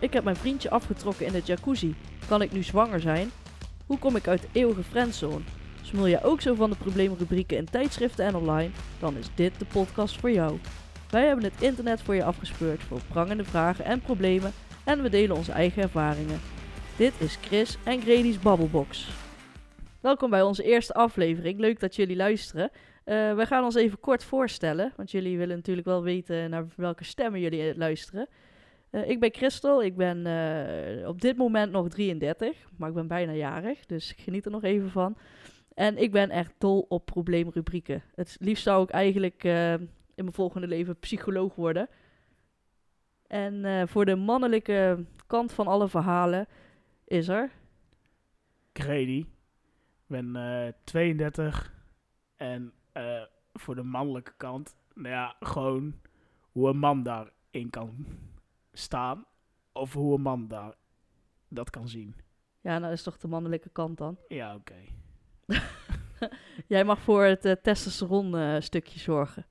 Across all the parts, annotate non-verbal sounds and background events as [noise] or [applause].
Ik heb mijn vriendje afgetrokken in de jacuzzi. Kan ik nu zwanger zijn? Hoe kom ik uit de eeuwige friendzone? Smul jij ook zo van de probleemrubrieken in tijdschriften en online? Dan is dit de podcast voor jou. Wij hebben het internet voor je afgespeurd voor prangende vragen en problemen en we delen onze eigen ervaringen. Dit is Chris en Grady's Babbelbox. Welkom bij onze eerste aflevering. Leuk dat jullie luisteren. Uh, we gaan ons even kort voorstellen, want jullie willen natuurlijk wel weten naar welke stemmen jullie luisteren. Uh, ik ben Christel, ik ben uh, op dit moment nog 33, maar ik ben bijna jarig, dus ik geniet er nog even van. En ik ben echt dol op probleemrubrieken. Het liefst zou ik eigenlijk uh, in mijn volgende leven psycholoog worden. En voor de mannelijke kant van alle verhalen is er... Grady. Ik ben 32 en voor de mannelijke kant, nou ja, gewoon hoe een man daarin kan staan. Of hoe een man daar dat kan zien. Ja, nou is toch de mannelijke kant dan? [laughs] Ja, oké. Jij mag voor het uh, testosteron uh, stukje zorgen.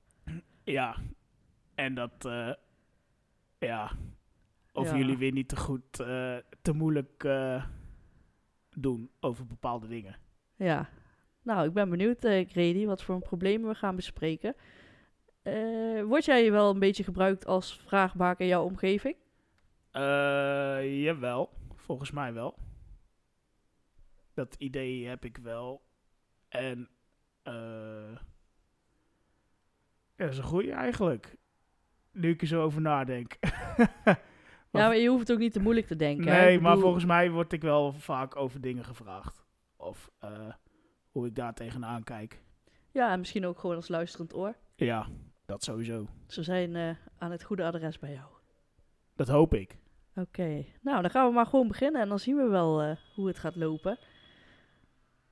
Ja, en dat, uh, ja, of ja. jullie weer niet te goed, te moeilijk doen over bepaalde dingen. Ja, nou, ik ben benieuwd, Grady, wat voor problemen we gaan bespreken. Uh, word jij wel een beetje gebruikt als vraagbaker in jouw omgeving? Uh, jawel, volgens mij wel. Dat idee heb ik wel. En uh, ja, dat is een goeie eigenlijk. Nu ik er zo over nadenk. [laughs] ja, maar je hoeft het ook niet te moeilijk te denken. Nee, bedoel... maar volgens mij word ik wel vaak over dingen gevraagd. Of hoe ik daar tegenaan kijk. Ja, en misschien ook gewoon als luisterend oor. Ja, dat sowieso. Ze zijn uh, aan het goede adres bij jou. Dat hoop ik. Oké, okay. nou dan gaan we maar gewoon beginnen en dan zien we wel uh, hoe het gaat lopen.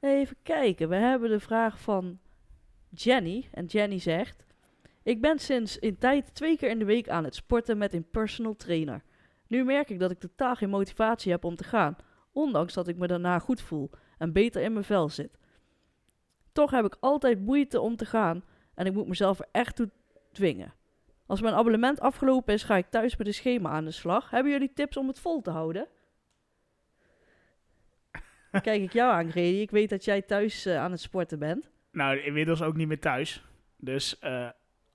Even kijken, we hebben de vraag van Jenny. En Jenny zegt: Ik ben sinds in tijd twee keer in de week aan het sporten met een personal trainer. Nu merk ik dat ik totaal geen motivatie heb om te gaan, ondanks dat ik me daarna goed voel en beter in mijn vel zit. Toch heb ik altijd moeite om te gaan en ik moet mezelf er echt toe dwingen. Als mijn abonnement afgelopen is, ga ik thuis met een schema aan de slag. Hebben jullie tips om het vol te houden? [laughs] Kijk ik jou aan, Grady. Ik weet dat jij thuis uh, aan het sporten bent. Nou, inmiddels ook niet meer thuis. Dus uh,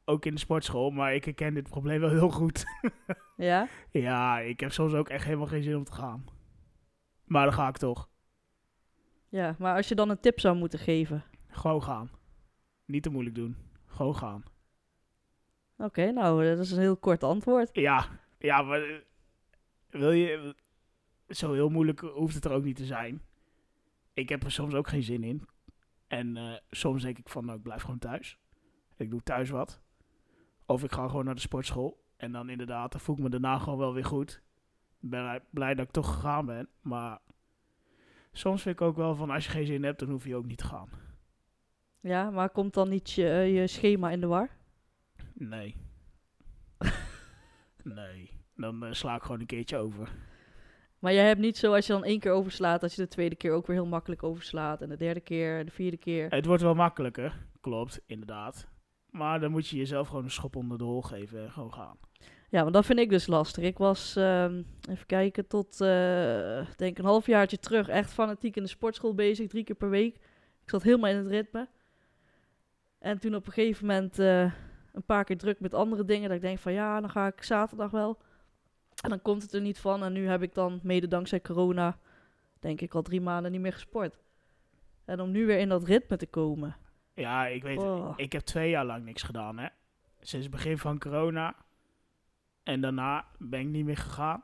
ook in de sportschool. Maar ik herken dit probleem wel heel goed. [laughs] ja? Ja, ik heb soms ook echt helemaal geen zin om te gaan. Maar dan ga ik toch. Ja, maar als je dan een tip zou moeten geven? Gewoon gaan. Niet te moeilijk doen. Gewoon gaan. Oké, okay, nou, dat is een heel kort antwoord. Ja, ja, maar wil je... Zo heel moeilijk hoeft het er ook niet te zijn. Ik heb er soms ook geen zin in. En uh, soms denk ik van, nou, ik blijf gewoon thuis. Ik doe thuis wat. Of ik ga gewoon naar de sportschool. En dan inderdaad, dan voel ik me daarna gewoon wel weer goed. Ik ben blij dat ik toch gegaan ben. Maar soms vind ik ook wel van, als je geen zin hebt, dan hoef je ook niet te gaan. Ja, maar komt dan niet je, je schema in de war? Nee. [laughs] nee. Dan uh, sla ik gewoon een keertje over. Maar jij hebt niet zo als je dan één keer overslaat, dat je de tweede keer ook weer heel makkelijk overslaat. En de derde keer en de vierde keer. Het wordt wel makkelijker, klopt, inderdaad. Maar dan moet je jezelf gewoon een schop onder de hol geven en gewoon gaan. Ja, want dat vind ik dus lastig. Ik was, uh, even kijken, tot uh, denk een halfjaartje terug echt fanatiek in de sportschool bezig, drie keer per week. Ik zat helemaal in het ritme. En toen op een gegeven moment uh, een paar keer druk met andere dingen. Dat ik denk van ja, dan ga ik zaterdag wel. En dan komt het er niet van. En nu heb ik dan, mede dankzij corona, denk ik al drie maanden niet meer gesport. En om nu weer in dat ritme te komen. Ja, ik weet oh. Ik heb twee jaar lang niks gedaan, hè. Sinds het begin van corona. En daarna ben ik niet meer gegaan.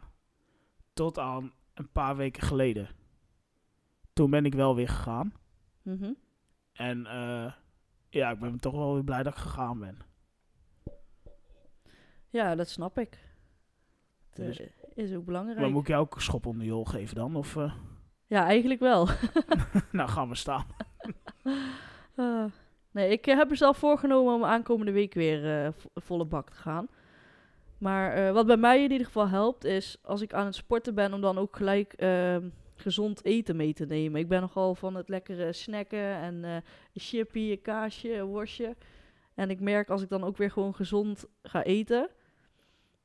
Tot aan een paar weken geleden. Toen ben ik wel weer gegaan. Mm -hmm. En uh, ja, ik ben toch wel weer blij dat ik gegaan ben. Ja, dat snap ik. Dus, is ook belangrijk. Maar moet ik jou ook een schop onder je hol geven dan? Of, uh? Ja, eigenlijk wel. [laughs] nou, gaan we staan. uh, [laughs] nee, ik heb mezelf voorgenomen om aankomende week weer volle bak te gaan. Maar wat bij mij in ieder geval helpt, is als ik aan het sporten ben, om dan ook gelijk ehm, gezond eten mee te nemen. Ik ben nogal van het lekkere snacken en een chippy, een kaasje, een worstje. En ik merk als ik dan ook weer gewoon gezond ga eten,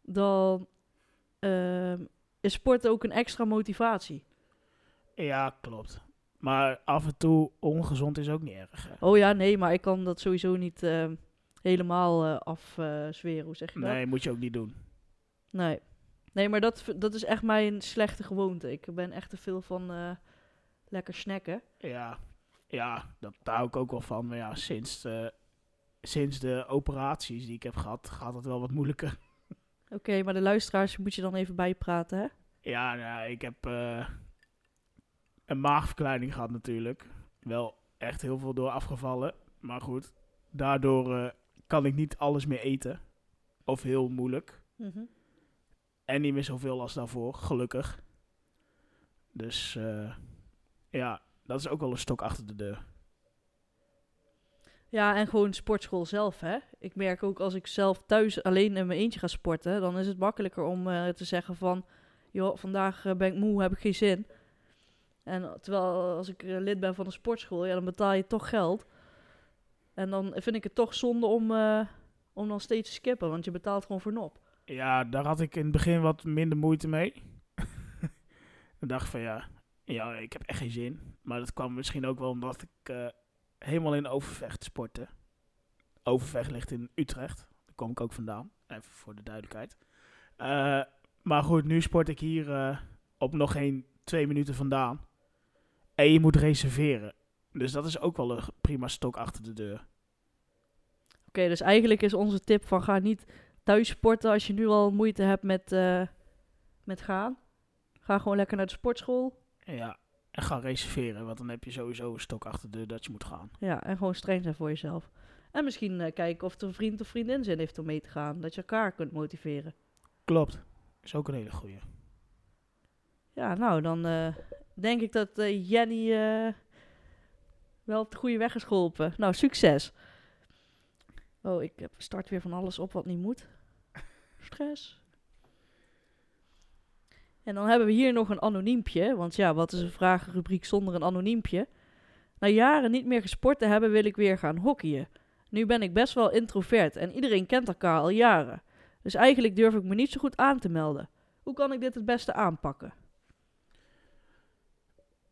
dan uh, is sporten ook een extra motivatie. Ja, klopt. Maar af en toe ongezond is ook niet erg. hè. Oh ja, nee, maar ik kan dat sowieso niet eh, helemaal eh afzweren. Hoe zeg je dat? Nee, moet je ook niet doen. Nee. Nee, maar dat, dat is echt mijn slechte gewoonte. Ik ben echt te veel van eh, lekker snacken. Ja, ja dat, daar hou ik ook wel van. Maar ja, sinds, de- sinds de operaties die ik heb gehad, gaat het wel wat moeilijker. Oké, maar de luisteraars moet je dan even bijpraten, hè? Ja, nou, ik heb eh, een maagverkleining gehad natuurlijk. Wel echt heel veel door afgevallen. Maar goed, daardoor eh, kan ik niet alles meer eten. Of heel moeilijk. En niet meer zoveel als daarvoor, gelukkig. Dus eh, ja, dat is ook wel een stok achter de deur. Ja, en gewoon sportschool zelf, hè? Ik merk ook als ik zelf thuis alleen in mijn eentje ga sporten, dan is het makkelijker om eh, te zeggen van, joh, vandaag eh, ben ik moe, heb ik geen zin. En terwijl als ik eh, lid ben van een sportschool, ja, dan betaal je toch geld. En dan vind ik het toch zonde om, om dan steeds te skippen, want je betaalt gewoon voor nop. Ja, daar had ik in het begin wat minder moeite mee. [laughs] Dan dacht ik van ja, ja, ik heb echt geen zin. Maar dat kwam misschien ook wel omdat ik helemaal in Overvecht sportte. Overvecht ligt in Utrecht. Daar kom ik ook vandaan. Even voor de duidelijkheid. Eh, maar goed, nu sport ik hier eh, op nog geen twee minuten vandaan. En je moet reserveren. Dus dat is ook wel een prima stok achter de deur. Oké, dus eigenlijk is onze tip van ga niet thuis sporten als je nu al moeite hebt met, eh, met gaan. Ga gewoon lekker naar de sportschool. Ja, en ga reserveren. Want dan heb je sowieso een stok achter de deur dat je moet gaan. Ja, en gewoon streng zijn voor jezelf. En misschien eh, kijken of er een vriend of vriendin zin heeft om mee te gaan. Dat je elkaar kunt motiveren. Klopt. Is ook een hele goeie. Ja, nou, dan eh, denk ik dat eh, Jenny wel op de goede weg is geholpen. Nou, succes. Oh, ik start weer van alles op wat niet moet. [laughs] Stress. En dan hebben we hier nog een anoniempje. Want ja, wat is een vragenrubriek zonder een anoniempje? Na jaren niet meer gesport te hebben, wil ik weer gaan hockeyen. Nu ben ik best wel introvert en iedereen kent elkaar al jaren. Dus eigenlijk durf ik me niet zo goed aan te melden. Hoe kan ik dit het beste aanpakken?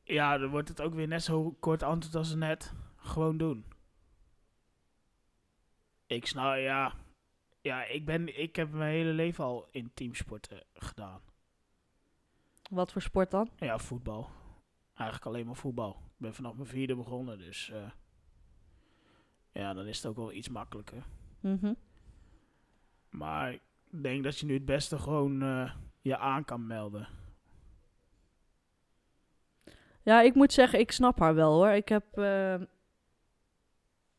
Ja, dan wordt het ook weer net zo kort antwoord als net. Gewoon doen. Ik snap, ja. Ja, ik, ben, ik heb mijn hele leven al in teamsporten gedaan. Wat voor sport dan? Ja, voetbal. Eigenlijk alleen maar voetbal. Ik ben vanaf mijn vierde begonnen, dus... eh, ja, dan is het ook wel iets makkelijker. Mhm. Maar ik denk dat je nu het beste gewoon eh, je aan kan melden. Ja, ik moet zeggen, ik snap haar wel hoor. Ik heb eh,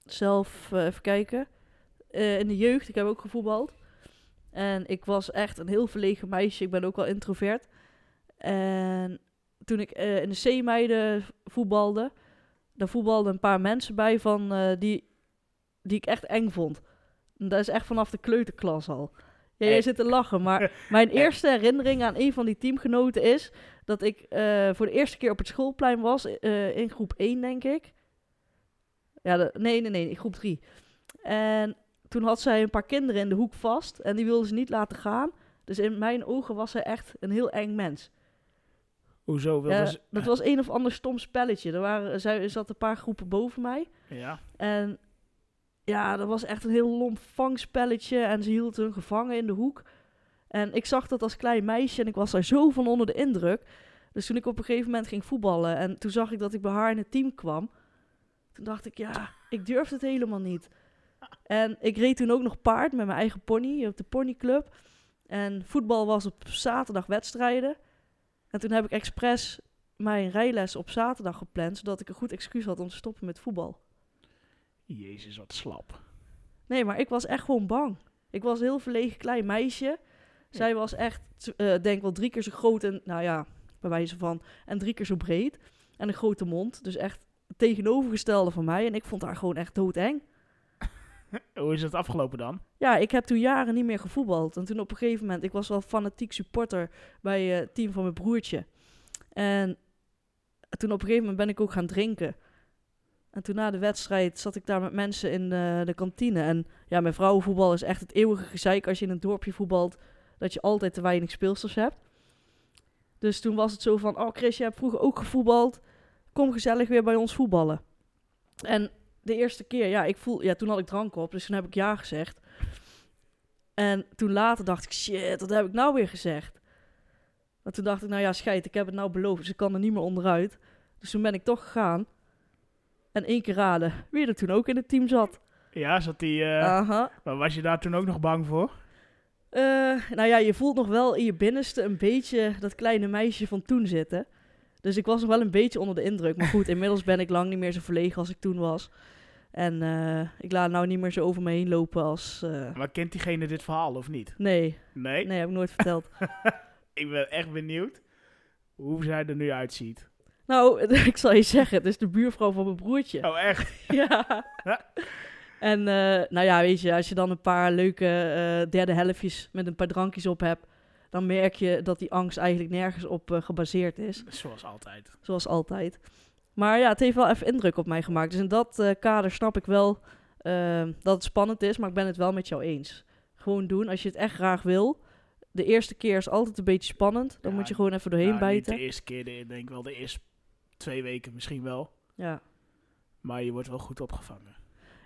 zelf, even kijken, in de jeugd, ik heb ook gevoetbald. En ik was echt een heel verlegen meisje. Ik ben ook wel introvert. En toen ik eh, in de C-meiden voetbalde, daar voetbalden een paar mensen bij van, eh, die, die ik echt eng vond. En dat is echt vanaf de kleuterklas al. Ja, jij zit te lachen, maar [laughs] mijn eerste herinnering aan een van die teamgenoten is dat ik eh, voor de eerste keer op het schoolplein was, in groep 1 denk ik. Ja, de- nee, nee, nee, in groep 3. En toen had zij een paar kinderen in de hoek vast en die wilde ze niet laten gaan. Dus in mijn ogen was zij echt een heel eng mens. Hoezo Ja, ze... dat was een of ander stom spelletje. Er, waren, er zat een paar groepen boven mij. Ja, En ja, dat was echt een heel lomp vangspelletje. En ze hield hun gevangen in de hoek. En ik zag dat als klein meisje en ik was daar zo van onder de indruk. Dus toen ik op een gegeven moment ging voetballen en toen zag ik dat ik bij haar in het team kwam. Toen dacht ik, ja, ik durf het helemaal niet. En ik reed toen ook nog paard met mijn eigen pony op de ponyclub. En voetbal was op zaterdag wedstrijden. En toen heb ik expres mijn rijles op zaterdag gepland, zodat ik een goed excuus had om te stoppen met voetbal. jezus, wat slap. Nee, maar ik was echt gewoon bang. Ik was een heel verlegen klein meisje. Zij was echt, eh denk wel drie keer zo groot en, nou ja, bij wijze van, en drie keer zo breed. En een grote mond. Dus echt tegenovergestelde van mij. En ik vond haar gewoon echt doodeng. [laughs] Hoe is het afgelopen dan? Ja, ik heb toen jaren niet meer gevoetbald. En toen op een gegeven moment, ik was wel fanatiek supporter bij eh, het team van mijn broertje. En toen op een gegeven moment ben ik ook gaan drinken. En toen na de wedstrijd zat ik daar met mensen in eh, de kantine. En ja, mijn vrouwenvoetbal is echt het eeuwige gezeik als je in een dorpje voetbalt. Dat je altijd te weinig speelsters hebt. Dus toen was het zo van, oh Chris, je hebt vroeger ook gevoetbald. Kom gezellig weer bij ons voetballen. En de eerste keer, ja, ik voel, ja, toen had ik drank op, dus toen heb ik ja gezegd. En toen later dacht ik, shit, wat heb ik nou weer gezegd? Maar toen dacht ik, nou ja, scheid, ik heb het nou beloofd, dus ik kan er niet meer onderuit. Dus toen ben ik toch gegaan. En één keer raden, wie er toen ook in het team zat. Ja, zat die... Aha. Maar was je daar toen ook nog bang voor? Eh, nou ja, je voelt nog wel in je binnenste een beetje dat kleine meisje van toen zitten. Dus ik was nog wel een beetje onder de indruk. Maar goed, inmiddels ben ik lang niet meer zo verlegen als ik toen was. En eh, ik laat nou niet meer zo over me heen lopen als... eh, Maar kent diegene dit verhaal of niet? nee, Nee? nee, heb ik nooit verteld. [laughs] Ik ben echt benieuwd hoe zij er nu uitziet. nou, [laughs] ik zal je zeggen, het is de buurvrouw van mijn broertje. Oh, echt? [laughs] ja. En eh, nou ja, weet je, als je dan een paar leuke derde helftjes met een paar drankjes op hebt... dan merk je dat die angst eigenlijk nergens op gebaseerd is. Zoals altijd. Zoals altijd. Maar ja, het heeft wel even indruk op mij gemaakt. Dus in dat eh, kader snap ik wel eh, dat het spannend is, maar ik ben het wel met jou eens. Gewoon doen, als je het echt graag wil. De eerste keer is altijd een beetje spannend. Dan Ja, moet je gewoon even doorheen Nou, niet bijten. de eerste keer, de, ik denk wel de eerste twee weken misschien wel. Ja. Maar je wordt wel goed opgevangen.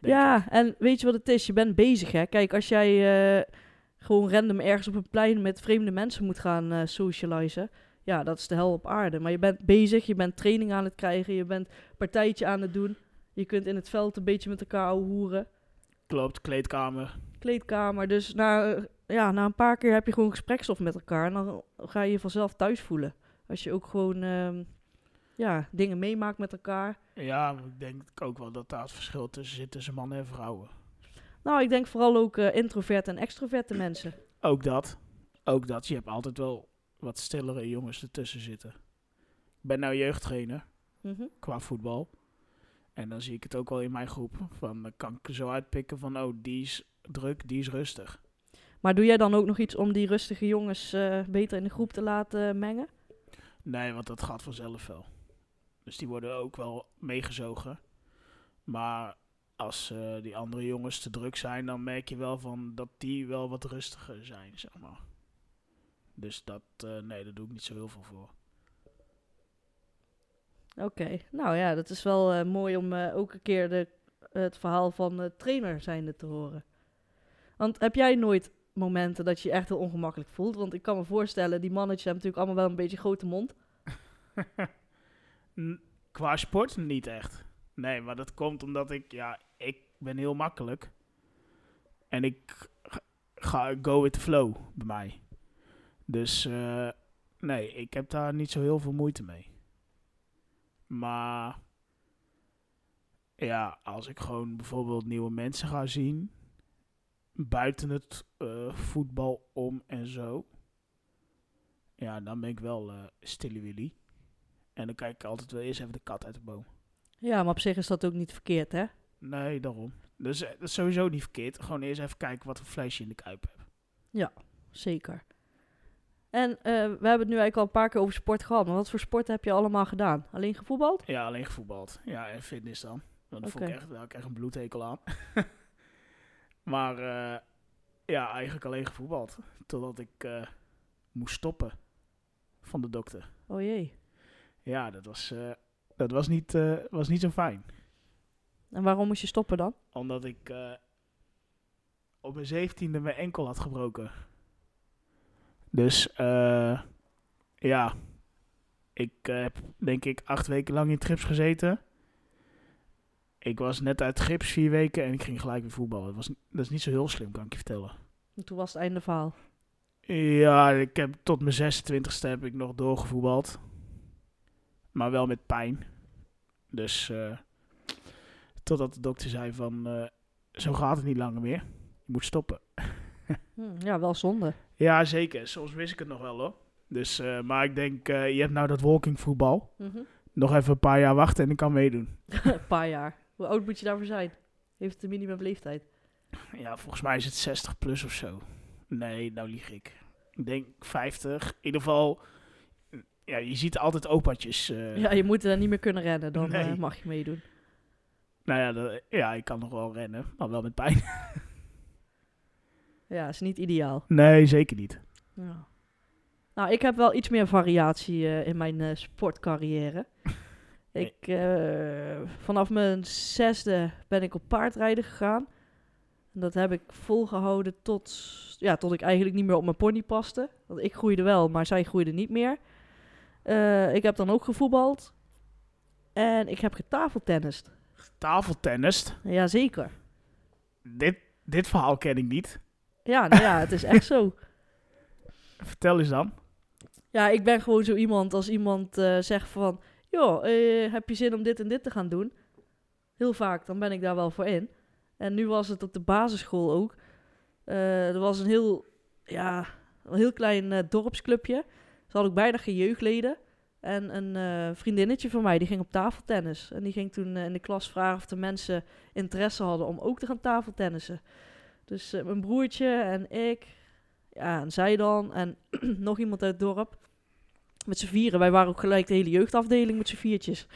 denk ja, ik. en weet je wat het is? Je bent bezig, hè. Kijk, als jij eh, gewoon random ergens op een plein met vreemde mensen moet gaan eh socializen... Ja, dat is de hel op aarde. Maar je bent bezig, je bent training aan het krijgen, je bent partijtje aan het doen. Je kunt in het veld een beetje met elkaar hoeren. Klopt, kleedkamer. kleedkamer. Dus na, ja, na een paar keer heb je gewoon gesprekstof met elkaar. En dan ga je je vanzelf thuis voelen. Als je ook gewoon ehm, ja, dingen meemaakt met elkaar. Ja, ik denk ook wel dat daar het verschil tussen zit tussen mannen en vrouwen. Nou, ik denk vooral ook eh introverte en extroverte mensen. Ook dat. Ook dat. Je hebt altijd wel wat stillere jongens ertussen zitten. Ik ben nou jeugdtrainer Mhm. qua voetbal. En dan zie ik het ook wel in mijn groep. Van, dan kan ik zo uitpikken van, oh, die is druk, die is rustig. Maar doe jij dan ook nog iets om die rustige jongens eh, beter in de groep te laten mengen? Nee, want dat gaat vanzelf wel. Dus die worden ook wel meegezogen. Maar als eh, die andere jongens te druk zijn, dan merk je wel van dat die wel wat rustiger zijn, zeg maar. Dus dat, eh, nee, daar doe ik niet zo heel veel voor. Oké, nou ja, dat is wel eh, mooi om eh, ook een keer de, het verhaal van de trainer zijnde te horen. Want heb jij nooit momenten dat je je echt heel ongemakkelijk voelt? Want ik kan me voorstellen, die mannetjes hebben natuurlijk allemaal wel een beetje grote mond. [laughs] Qua sport niet echt. Nee, maar dat komt omdat ik, ja, ik ben heel makkelijk. En ik ga go with the flow bij mij. Dus eh, nee, ik heb daar niet zo heel veel moeite mee. Maar ja, als ik gewoon bijvoorbeeld nieuwe mensen ga zien, buiten het eh, voetbal om en zo, ja, dan ben ik wel eh stille Willy. En dan kijk ik altijd wel eerst even de kat uit de boom. Ja, maar op zich is dat ook niet verkeerd, hè? Nee, daarom. Dus dat is sowieso niet verkeerd. Gewoon eerst even kijken wat voor vlees je in de kuip hebt. Zeker. En eh, we hebben het nu eigenlijk al een paar keer over sport gehad. Maar wat voor sporten heb je allemaal gedaan? Alleen gevoetbald? Ja, alleen gevoetbald. Ja, en fitness dan. Want dat vond ik echt, daar had ik echt een bloedhekel aan. [laughs] maar eh, ja, eigenlijk alleen gevoetbald. Totdat ik eh, moest stoppen van de dokter. Oh jee. Ja, dat was, dat was, niet, was niet zo fijn. En waarom moest je stoppen dan? Omdat ik op mijn zeventiende mijn enkel had gebroken. Dus eh, ja, ik eh, heb denk ik acht weken lang in trips gezeten. Ik was net uit gips vier weken en ik ging gelijk weer voetballen. Dat, was, dat is niet zo heel slim, kan ik je vertellen. En toen was het einde verhaal. Ja, ik heb tot mijn 26e heb ik nog doorgevoetbald. Maar wel met pijn. Dus eh, totdat de dokter zei van, zo gaat het niet langer meer. Je moet stoppen. [laughs] Hm, ja, wel zonde. Ja, zeker. Soms wist ik het nog wel hoor. Dus, eh, maar ik denk, eh, je hebt nou dat walking voetbal. Mhm. Nog even een paar jaar wachten en ik kan meedoen. [laughs] een paar jaar. Hoe oud moet je daarvoor zijn? Heeft het een minimum leeftijd? Ja, volgens mij is het 60 plus of zo. Nee, nou lieg ik. Ik denk 50. In ieder geval, ja, je ziet altijd opaatjes. eh, Ja, je moet er niet meer kunnen rennen. Dan Nee. mag je meedoen. Nou ja, dat- ja, ik kan nog wel rennen, maar wel met pijn. [laughs] Ja, is niet ideaal. Nee, zeker niet. Ja. Nou, ik heb wel iets meer variatie eh, in mijn eh, sportcarrière. [laughs] Ik, eh, vanaf mijn zesde ben ik op paardrijden gegaan. En dat heb ik volgehouden tot, ja, tot ik eigenlijk niet meer op mijn pony paste. Want ik groeide wel, maar zij groeide niet meer. Ik heb dan ook gevoetbald. En ik heb getafeltennist. Tafeltennist. Jazeker. Dit, dit verhaal ken ik niet. Ja, nou ja, het is echt zo. [laughs] Vertel eens dan. Ja, ik ben gewoon zo iemand als iemand eh, zegt van... joh, eh, heb je zin om dit en dit te gaan doen? Heel vaak, dan ben ik daar wel voor in. En nu was het op de basisschool ook. Eh, er was een heel, ja, een heel klein dorpsclubje. Ze hadden ook bijna geen jeugdleden. En een vriendinnetje van mij, die ging op tafeltennis. En die ging toen in de klas vragen of de mensen interesse hadden om ook te gaan tafeltennissen. Dus eh, mijn broertje en ik, ja, en zij dan, en [clears throat] nog iemand uit het dorp. Met z'n vieren. Wij waren ook gelijk de hele jeugdafdeling met z'n viertjes.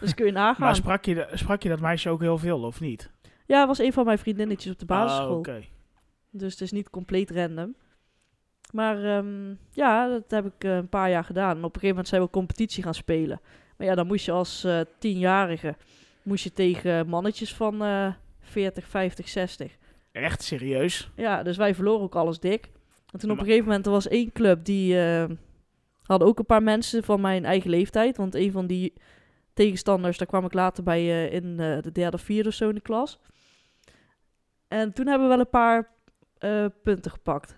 Dus kun je [laughs] nagaan. Maar sprak je, sprak je dat meisje ook heel veel, of niet? Ja, was een van mijn vriendinnetjes op de basisschool. Ah. Dus het is niet compleet random. Maar ehm, ja, dat heb ik eh, een paar jaar gedaan. En op een gegeven moment zijn we competitie gaan spelen. Maar ja, dan moest je als eh, tienjarige moest je tegen mannetjes van eh 40, 50, 60. Echt serieus? Ja, dus wij verloren ook alles dik. En toen op een gegeven moment, er was één club die eh, hadden ook een paar mensen van mijn eigen leeftijd. Want een van die tegenstanders, daar kwam ik later bij eh, in eh, de derde of vierde of zo in de klas. En toen hebben we wel een paar punten gepakt.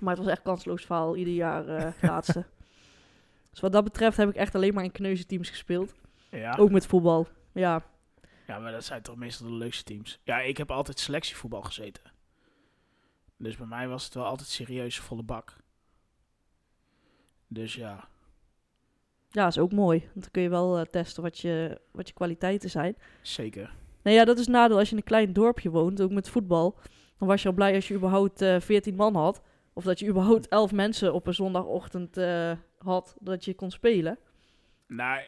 Maar het was echt kansloos verhaal, ieder jaar [laughs] laatste. Dus wat dat betreft heb ik echt alleen maar in kneuzenteams gespeeld. Ja. Ook met voetbal. Ja, Ja, maar dat zijn toch meestal de leukste teams. Ja, ik heb altijd selectievoetbal gezeten. Dus bij mij was het wel altijd serieus volle bak. Dus ja, ja, is ook mooi. Want dan kun je wel eh, testen wat je, wat je kwaliteiten zijn. zeker. Nou ja, dat is nadeel als je in een klein dorpje woont, ook met voetbal. Dan was je al blij als je überhaupt eh 14 man had. Of dat je überhaupt 11 mensen op een zondagochtend eh, had dat je kon spelen. Nou,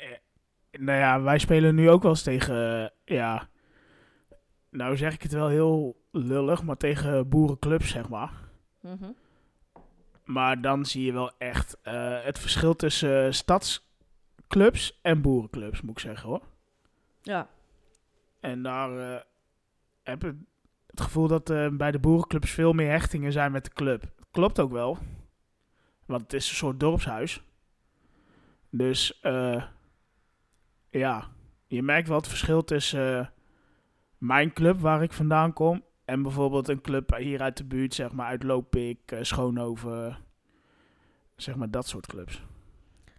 nou ja, wij spelen nu ook wel eens tegen, eh, ja, nou zeg ik het wel heel lullig, maar tegen boerenclubs, zeg maar. Maar dan zie je wel echt eh, het verschil tussen eh, stadsclubs en boerenclubs, moet ik zeggen hoor. Ja, En daar eh, heb ik het gevoel dat bij de boerenclubs veel meer hechtingen zijn met de club. Klopt ook wel. Want het is een soort dorpshuis. Dus ja, je merkt wel het verschil tussen eh, mijn club waar ik vandaan kom en bijvoorbeeld een club hier uit de buurt, zeg maar uit Lopik, eh, Schoonhoven, zeg maar dat soort clubs.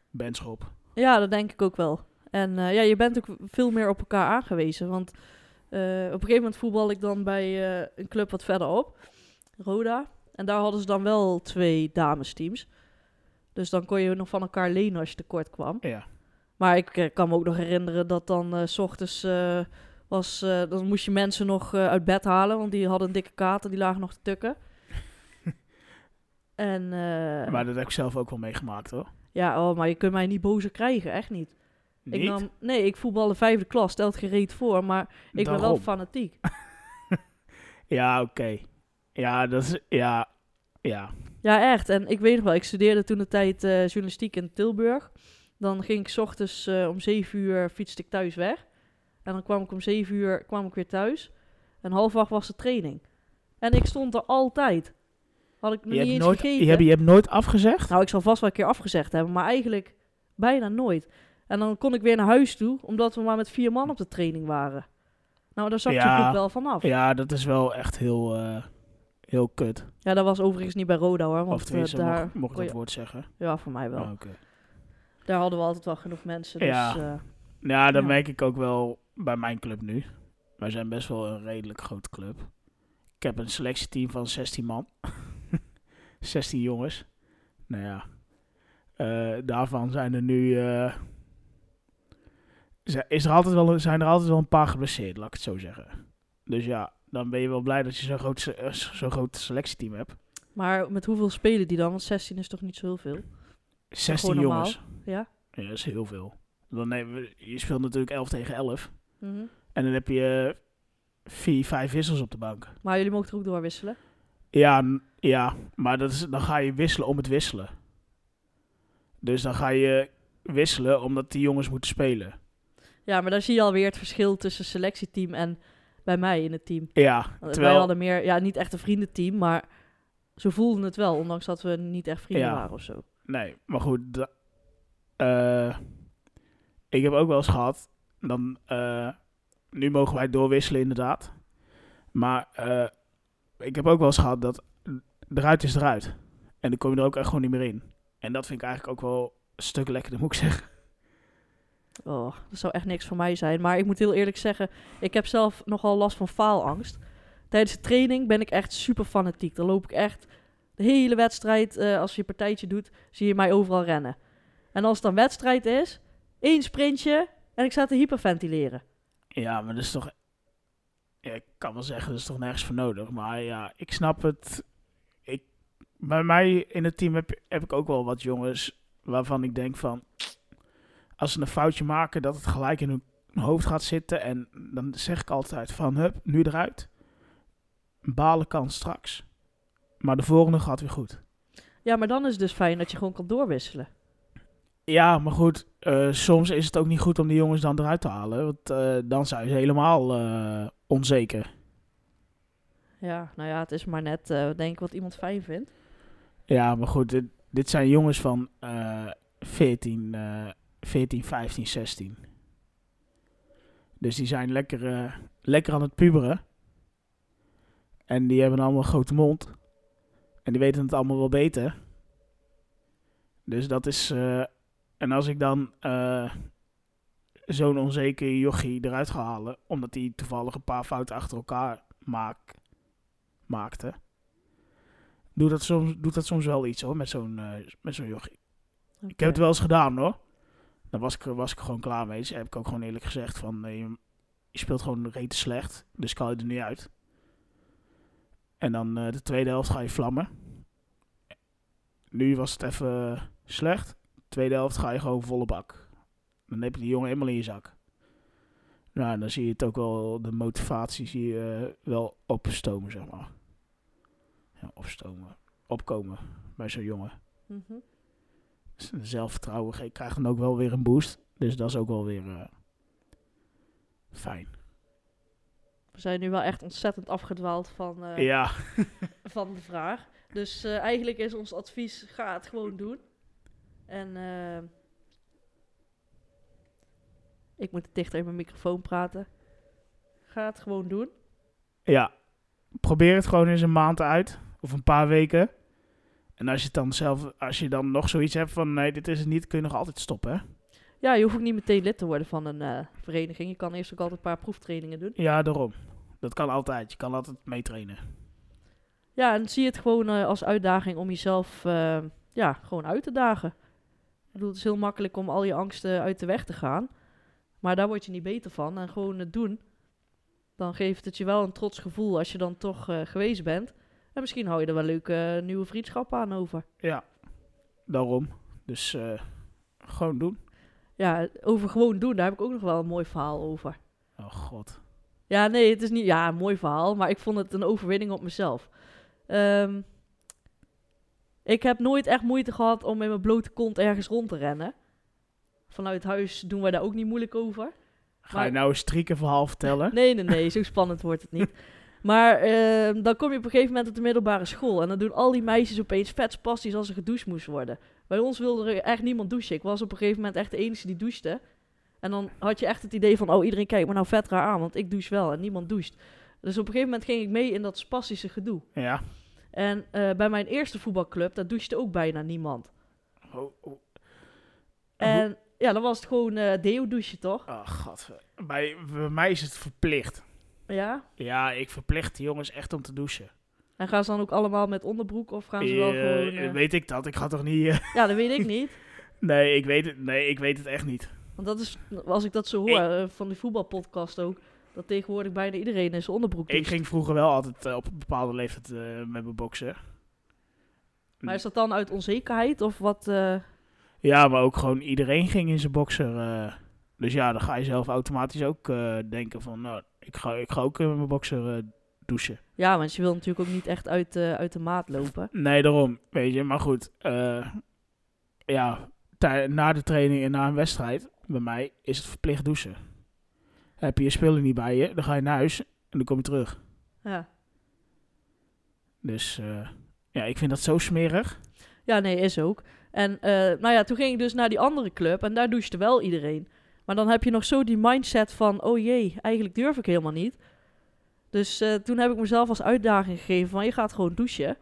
Benschop. ja, dat denk ik ook wel. En eh, ja, je bent ook veel meer op elkaar aangewezen. Want op een gegeven moment voetbal ik dan bij een club wat verderop, Roda. En daar hadden ze dan wel twee damesteams. Dus dan kon je nog van elkaar lenen als je tekort kwam. Ja. Maar ik eh, kan me ook nog herinneren dat dan eh, s ochtends eh, was, dan moest je mensen nog uit bed halen, want die hadden een dikke kater, die lagen nog te tukken. [laughs] en Maar dat heb ik zelf ook wel meegemaakt hoor. ja, oh, maar je kunt mij niet bozer krijgen, echt niet. Ik Niet? nam, nee, ik voetbal de vijfde klas, stelt gereed voor, maar ik ben wel fanatiek. [laughs] Ja, oké. Ja, dat is... Ja, ja. Ja, echt. En ik weet nog wel, ik studeerde toen de tijd journalistiek in Tilburg. Dan ging ik 's ochtends eh, om 7 uur fietste ik thuis weg. En dan kwam ik om 7 uur kwam ik weer thuis. En half acht was de training. En ik stond er altijd. Had ik Je niet hebt, eens nooit, je, hebt, je hebt nooit afgezegd? Nou, ik zal vast wel een keer afgezegd hebben, maar eigenlijk bijna nooit. En dan kon ik weer naar huis toe, omdat we maar met vier man op de training waren. Nou, daar zag je Ja. goed wel vanaf. Ja. Ja, dat is wel echt heel, eh, heel kut. dat was overigens niet bij Roda hoor, of want eh, tenminste, daar... mocht, mocht ik dat woord zeggen. Ja, voor mij wel. Oh, oké. Daar hadden we altijd wel genoeg mensen, dus... Ja. eh, Ja, dat Ja. merk ik ook wel bij mijn club nu. Wij zijn best wel een redelijk grote club. Ik heb een selectieteam van 16 man. [laughs] 16 jongens. Nou ja. eh, daarvan zijn er nu... ze- is er altijd wel, zijn er altijd wel een paar geblesseerd, laat ik het zo zeggen. Dus ja, dan ben je wel blij dat je zo'n groot, zo'n groot selectieteam hebt. Maar met hoeveel spelen die dan? Want 16 is toch niet zo heel veel? 16 gewoon normaal? jongens. Ja? Ja, dat is heel veel. Dan nemen we, je speelt natuurlijk 11 tegen 11. Mhm. En dan heb je eh, vier, vijf wissels op de bank. Maar jullie mogen er ook doorwisselen? Ja, ja maar dat is, dan ga je wisselen om het wisselen. Dus dan ga je wisselen omdat die jongens moeten spelen. Ja, maar daar zie je alweer het verschil tussen selectieteam en bij mij in het team. Ja, Want Wij terwijl... hadden meer, ja, niet echt een vriendenteam, maar zo voelden het wel, ondanks dat we niet echt vrienden Ja. waren of zo. Nee, maar goed. eh, ik heb ook wel eens gehad. Dan, eh, nu mogen wij doorwisselen, inderdaad. Maar eh, ik heb ook wel eens gehad dat eruit is eruit. En dan kom je er ook echt gewoon niet meer in. En dat vind ik eigenlijk ook wel een stuk lekkerder, moet ik zeggen. Oh, dat zou echt niks voor mij zijn. Maar ik moet heel eerlijk zeggen, ik heb zelf nogal last van faalangst. Tijdens de training ben ik echt super fanatiek. Dan loop ik echt de hele wedstrijd, eh, als je partijtje doet, zie je mij overal rennen. En als het dan wedstrijd is, één sprintje en ik sta te hyperventileren. Ja, maar dat is toch... Ja, ik kan wel zeggen, dat is toch nergens voor nodig. Maar ja, ik snap het. Ik, bij mij in het team heb, heb ik ook wel wat jongens waarvan ik denk van... Als ze een foutje maken, dat het gelijk in hun hoofd gaat zitten. En dan zeg ik altijd van, hup, nu eruit. Balen kan straks. Maar de volgende gaat weer goed. Ja, maar dan is het dus fijn dat je gewoon kan doorwisselen. Ja, maar goed, eh, soms is het ook niet goed om die jongens dan eruit te halen. Want eh, dan zijn ze helemaal eh, onzeker. Ja, nou ja, het is maar net, denk ik, wat iemand fijn vindt. Ja, maar goed, dit, dit zijn jongens van eh 14, eh 14, 15, 16. Dus die zijn lekker, lekker aan het puberen. En die hebben allemaal een grote mond. En die weten het allemaal wel beter. Dus dat is... eh, en als ik dan eh, zo'n onzeker jochie eruit ga halen... omdat hij toevallig een paar fouten achter elkaar maak, maakte doet dat soms, doet dat soms wel iets hoor, met zo'n eh, met zo'n jochie. Ik heb het wel eens gedaan hoor. Dan was ik, was ik gewoon klaar mee. Dus heb ik ook gewoon eerlijk gezegd van, je, je speelt gewoon rete slecht, dus kan je er niet uit. En dan de tweede helft ga je vlammen. Nu was het even slecht. Tweede helft ga je gewoon volle bak. Dan heb je die jongen helemaal in je zak. Nou, dan zie je het ook wel, de motivatie zie je eh, wel opstomen, zeg maar. Ja, opstomen. Opkomen bij zo'n jongen. Mhm. Dus zelfvertrouwen krijgt dan ook wel weer een boost. Dus dat is ook wel weer eh, fijn. We zijn nu wel echt ontzettend afgedwaald van, eh, Ja, [laughs] van de vraag. Dus eh, eigenlijk is ons advies, ga het gewoon doen. En eh, ik moet dichter in mijn microfoon praten. Ga het gewoon doen. ja. Probeer het gewoon eens een maand uit. Of een paar weken. En als je dan zelf, als je dan nog zoiets hebt van nee, dit is het niet, kun je nog altijd stoppen. Hè? Ja, je hoeft ook niet meteen lid te worden van een eh, vereniging. Je kan eerst ook altijd een paar proeftrainingen doen. Ja, daarom. Dat kan altijd. Je kan altijd meetrainen. Ja, en zie het gewoon eh, als uitdaging om jezelf eh, ja, gewoon uit te dagen. Ik bedoel, het is heel makkelijk om al je angsten uit de weg te gaan. Maar daar word je niet beter van. En gewoon het doen. Dan geeft het je wel een trots gevoel als je dan toch eh, geweest bent. En misschien hou je er wel leuke nieuwe vriendschappen aan over. Ja, daarom. Dus gewoon doen. Ja, over gewoon doen, daar heb ik ook nog wel een mooi verhaal over. Oh god. Ja, nee, het is niet ja, een mooi verhaal, maar ik vond het een overwinning op mezelf. Ehm, ik heb nooit echt moeite gehad om in mijn blote kont ergens rond te rennen. Vanuit huis doen wij daar ook niet moeilijk over. Ga Maar- je nou een strieken verhaal vertellen? Nee, nee, nee, [laughs] zo spannend wordt het niet. Maar ehm, dan kom je op een gegeven moment op de middelbare school. En dan doen al die meisjes opeens vet spastisch als er gedoucht moest worden. Bij ons wilde er echt niemand douchen. Ik was op een gegeven moment echt de enige die douchte. En dan had je echt het idee van, oh iedereen kijkt me nou vet raar aan, want ik douche wel en niemand doucht. Dus op een gegeven moment ging ik mee in dat spastische gedoe. Ja. En eh, bij mijn eerste voetbalclub, daar douchte ook bijna niemand. Oh, oh. En ja, dan was het gewoon eh deo douchen, toch? Oh, god. Bij, bij mij is het verplicht. Ja. Ja, ik verplicht de jongens echt om te douchen. En gaan ze dan ook allemaal met onderbroek of gaan ze wel Eh, gewoon... Weet ik dat? Ik ga toch niet... [laughs] Ja, dat weet ik niet. nee, ik weet het, nee, ik weet het echt niet. Want dat is, als ik dat zo hoor, van die voetbalpodcast ook, dat tegenwoordig bijna iedereen in zijn onderbroek Ik ging vroeger wel altijd eh, op een bepaalde leeftijd eh, met mijn boksen. Maar is dat dan uit onzekerheid of wat? eh, Ja, maar ook gewoon iedereen ging in zijn bokser. dus ja, dan ga je zelf automatisch ook denken van... Nou, ik ga, ik ga ook in mijn bokser douchen. Ja, want je wil natuurlijk ook niet echt uit, de uit de maat lopen. Nee, daarom, weet je. Maar goed, ja, na de training en na een wedstrijd, bij mij, is het verplicht douchen. Heb je je spullen niet bij je, dan ga je naar huis en dan kom je terug. Ja. Dus eh, ja, ik vind dat zo smerig. Ja, nee, is ook. En eh, nou ja, toen ging ik dus naar die andere club en daar douchte wel iedereen. Maar dan heb je nog zo die mindset van, oh jee, eigenlijk durf ik helemaal niet. Dus eh, toen heb ik mezelf als uitdaging gegeven van, je gaat gewoon douchen.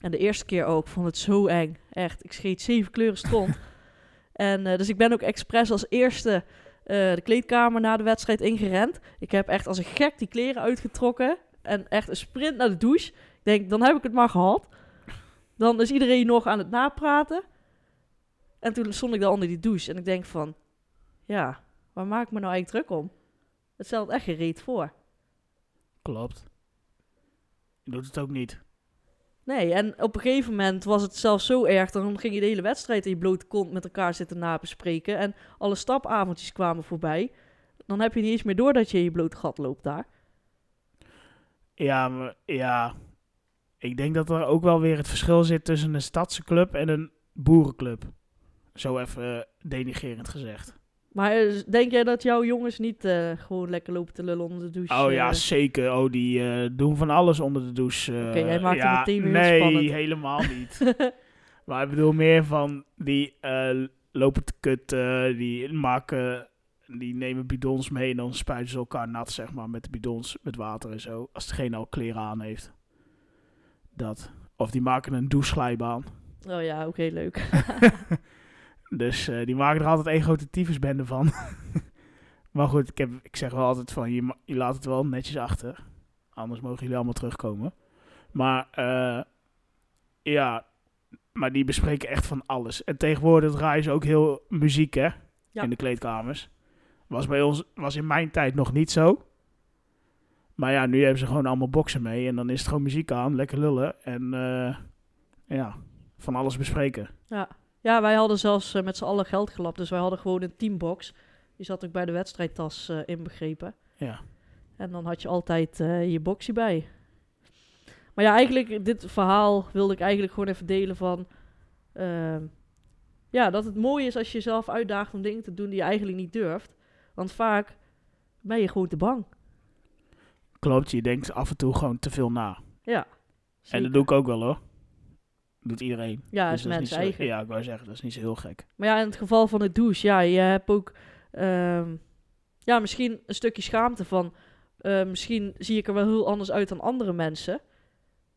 En de eerste keer ook, vond het zo eng. Echt, ik scheet zeven kleuren stond. [laughs] en dus ik ben ook expres als eerste de kleedkamer na de wedstrijd ingerend. Ik heb echt als een gek die kleren uitgetrokken. En echt een sprint naar de douche. Ik denk, dan heb ik het maar gehad. Dan is iedereen nog aan het napraten. En toen stond ik daar onder die douche. En ik denk van, ja, waar maak ik me nou eigenlijk druk om? Het stelt echt geen reet voor. Klopt. Je doet het ook niet. Nee, en op een gegeven moment was het zelfs zo erg. Dan ging je de hele wedstrijd in je blote kont met elkaar zitten nabespreken. En alle stapavondjes kwamen voorbij. Dan heb je niet eens meer door dat je in je blote gat loopt daar. Ja, maar, ja, ik denk dat er ook wel weer het verschil zit tussen een stadse club en een boerenclub. Zo even eh, denigerend gezegd. Maar eh, denk jij dat jouw jongens niet eh, gewoon lekker lopen te lullen onder de douche? Oh ja, eh? zeker. Oh, die doen van alles onder de douche. Oké, jij maakt het meteen weer Nee, spannend. helemaal [laughs] niet. maar ik bedoel meer van die lopen te kutten, die maken, die nemen bidons mee en dan spuiten ze elkaar nat, zeg maar, met de bidons, met water en zo. Als degene al kleren aan heeft. Dat. Of die maken een doucheglijbaan. Oh ja, oké, leuk. [laughs] Dus eh, die maken er altijd één grote tyfusbende van. [laughs] maar goed, ik, heb, ik zeg wel altijd van, je, je laat het wel netjes achter. Anders mogen jullie allemaal terugkomen. Maar eh, ja, maar die bespreken echt van alles. En tegenwoordig draaien ze ook heel muziek, hè? Ja. In de kleedkamers. Was bij ons, was in mijn tijd nog niet zo. Maar ja, nu hebben ze gewoon allemaal boksen mee. En dan is het gewoon muziek aan, lekker lullen. En eh, ja, van alles bespreken. Ja. Ja, wij hadden zelfs eh, met z'n allen geld gelapt. Dus wij hadden gewoon een teambox. Die zat ook bij de wedstrijdtas eh, inbegrepen. Ja. En dan had je altijd eh, je boxie bij. Maar ja, eigenlijk, dit verhaal wilde ik eigenlijk gewoon even delen van... ehm, ja, dat het mooi is als je jezelf uitdaagt om dingen te doen die je eigenlijk niet durft. Want vaak ben je gewoon te bang. Klopt, je denkt af en toe gewoon te veel na. Ja. En dat doe ik ook wel hoor. Doet iedereen. Ja, Dus is zo- eigen. Ja, ik wou zeggen, dat is niet zo heel gek. Maar ja, in het geval van de douche, ja, je hebt ook ehm, ja, misschien een stukje schaamte van. eh, misschien zie ik er wel heel anders uit dan andere mensen.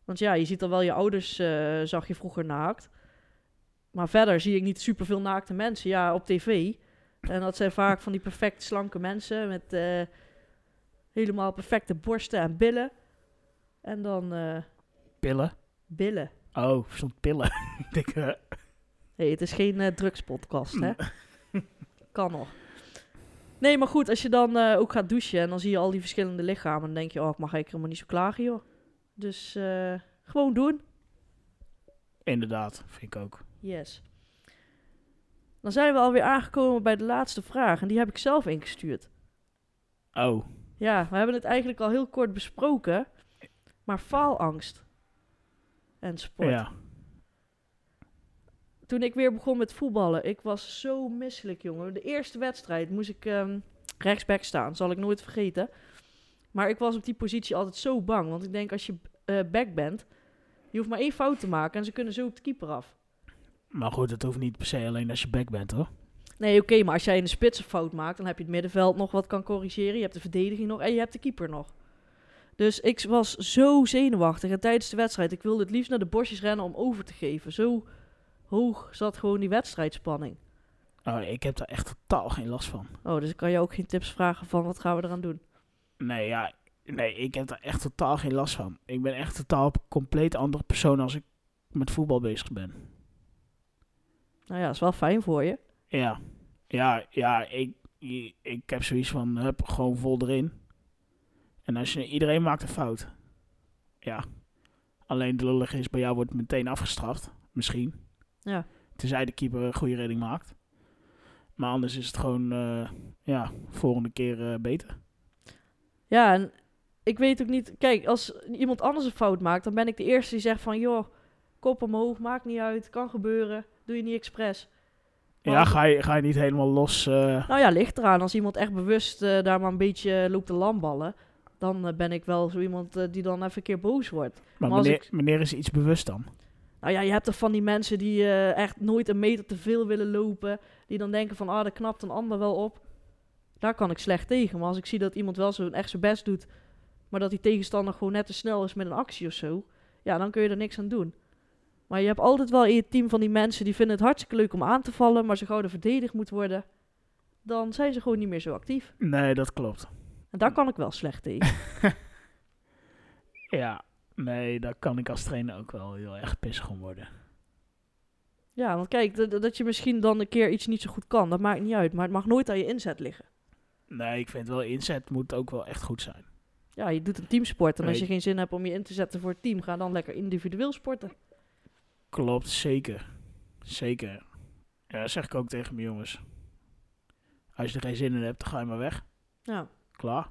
Want ja, je ziet dan wel je ouders, eh, zag je vroeger naakt. Maar verder zie ik niet superveel naakte mensen, ja, op tv. En dat zijn vaak van die perfect slanke mensen met eh, helemaal perfecte borsten en billen. En dan Pillen? billen. Oh, stond pillen. [laughs] Ik denk, eh, Nee, het is geen eh, drugspodcast, hè? [laughs] kan nog. Nee, maar goed, als je dan eh, ook gaat douchen en dan zie je al die verschillende lichamen, dan denk je, oh, ik mag eigenlijk helemaal niet zo klagen, joh. Dus gewoon doen. inderdaad, vind ik ook. Yes. Dan zijn we alweer aangekomen bij de laatste vraag en die heb ik zelf ingestuurd. Oh, Ja, we hebben het eigenlijk al heel kort besproken, maar faalangst en sport. ja. toen ik weer begon met voetballen, ik was zo misselijk, jongen. De eerste wedstrijd moest ik ehm, rechtsback staan, zal ik nooit vergeten. Maar ik was op die positie altijd zo bang, want ik denk als je eh, back bent, je hoeft maar één fout te maken en ze kunnen zo op de keeper af. Maar goed, het hoeft niet per se alleen als je back bent, hoor. Nee, oké, maar als jij in de spits een fout maakt, dan heb je het middenveld nog wat kan corrigeren. Je hebt de verdediging nog en je hebt de keeper nog. Dus ik was zo zenuwachtig. En tijdens de wedstrijd, ik wilde het liefst naar de bosjes rennen om over te geven. Zo hoog zat gewoon die wedstrijdspanning. Oh, ik heb daar echt totaal geen last van. Oh, dus ik kan je ook geen tips vragen van wat gaan we eraan doen? Nee, ja, nee, ik heb daar echt totaal geen last van. Ik ben echt totaal een compleet andere persoon als ik met voetbal bezig ben. Nou ja, is wel fijn voor je. Ja, ja, ja, ik, ik, ik heb zoiets van, hup, gewoon vol erin. En als je, iedereen maakt een fout. Ja. Alleen de lullige is, bij jou wordt meteen afgestraft. Misschien. Ja. Tenzij de keeper een goede redding maakt. Maar anders is het gewoon, eh, ja, volgende keer eh, beter. Ja, en ik weet ook niet... Kijk, als iemand anders een fout maakt, dan ben ik de eerste die zegt van... joh, kop omhoog, maakt niet uit, kan gebeuren, doe je niet expres. Ja, ga je, ga je niet helemaal los... eh, Nou ja, ligt eraan. Als iemand echt bewust daar maar een beetje loopt te lamballen, dan eh, ben ik wel zo iemand eh, die dan even een keer boos wordt. maar maar ik- wanneer is iets bewust dan? Nou ja, je hebt er van die mensen die eh, echt nooit een meter te veel willen lopen. Die dan denken van, ah, dat knapt een ander wel op. Daar kan ik slecht tegen. Maar als ik zie dat iemand wel zo echt zijn best doet, maar dat die tegenstander gewoon net te snel is met een actie of zo, ja, dan kun je er niks aan doen. Maar je hebt altijd wel in je team van die mensen die vinden het hartstikke leuk om aan te vallen, maar zo gauw er verdedigd moet worden, dan zijn ze gewoon niet meer zo actief. Nee, dat klopt. En daar kan ik wel slecht tegen. [laughs] Ja, nee, daar kan ik als trainer ook wel heel erg pissig om worden. Ja, want kijk, dat, dat je misschien dan een keer iets niet zo goed kan, dat maakt niet uit. Maar het mag nooit aan je inzet liggen. Nee, ik vind wel inzet moet ook wel echt goed zijn. Ja, je doet een teamsport. En als je geen zin hebt om je in te zetten voor het team, ga dan lekker individueel sporten. Klopt, zeker. Zeker. Ja, dat zeg ik ook tegen mijn jongens. Als je er geen zin in hebt, dan ga je maar weg. Ja. Klaar.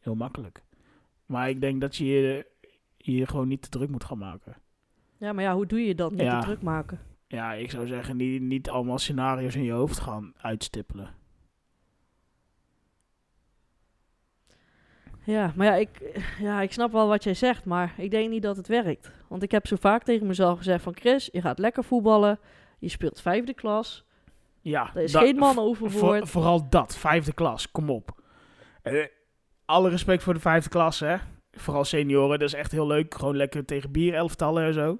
Heel makkelijk. Maar ik denk dat je je, je gewoon niet te druk moet gaan maken. ja, maar ja, hoe doe je dat? Niet Ja. te druk maken. Ja, ik zou zeggen, niet, niet allemaal scenario's in je hoofd gaan uitstippelen. Ja, maar ja ik, ja, ik snap wel wat jij zegt, maar ik denk niet dat het werkt. Want ik heb zo vaak tegen mezelf gezegd van... Chris, je gaat lekker voetballen. Je speelt vijfde klas. Ja, Er is geen man voor- overboord. vooral dat, vijfde klas, kom op. Eh, alle respect voor de vijfde klas, hè. Vooral senioren, dat is echt heel leuk. Gewoon lekker tegen bier, elftallen en zo.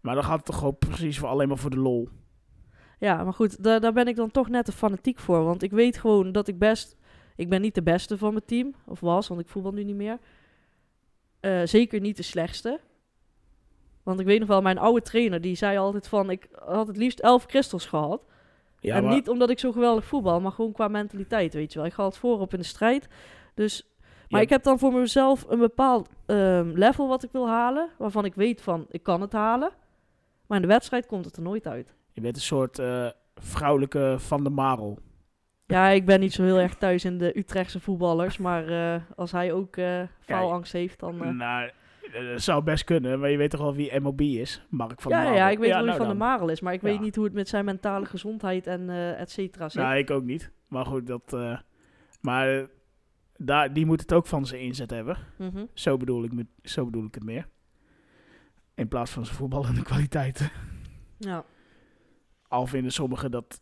Maar dan gaat het toch gewoon precies voor alleen maar voor de lol. Ja, maar goed, daar, daar ben ik dan toch net te fanatiek voor. Want ik weet gewoon dat ik best... Ik ben niet de beste van mijn team. Of was, want ik voetbal nu niet meer. Eh, zeker niet de slechtste. Want ik weet nog wel, mijn oude trainer, die zei altijd van... Ik had het liefst elf crystals gehad. Ja, en maar- niet omdat ik zo geweldig voetbal, maar gewoon qua mentaliteit, weet je wel. Ik ga het voorop in de strijd. Dus... Maar Ja. ik heb dan voor mezelf een bepaald ehm, level wat ik wil halen. Waarvan ik weet van, ik kan het halen. Maar in de wedstrijd komt het er nooit uit. Je bent een soort eh, vrouwelijke Van der Marel. Ja, ik ben niet zo heel erg thuis in de Utrechtse voetballers. Maar eh, als hij ook eh faalangst heeft, dan... Nou, eh, dat zou best kunnen, maar je weet toch wel wie MOB is? Mark van ja, der Marel. ja, ik weet wel wie nou Van de. Marel is. Maar ik Ja. weet niet hoe het met zijn mentale gezondheid en eh et cetera zit. Nou, ik ook niet. Maar goed, dat... eh, maar eh, daar, die moet het ook van zijn inzet hebben. Mhm. Zo bedoel ik, met, zo bedoel ik het meer. In plaats van zijn voetballende [laughs] kwaliteiten. Ja. Al vinden sommigen dat,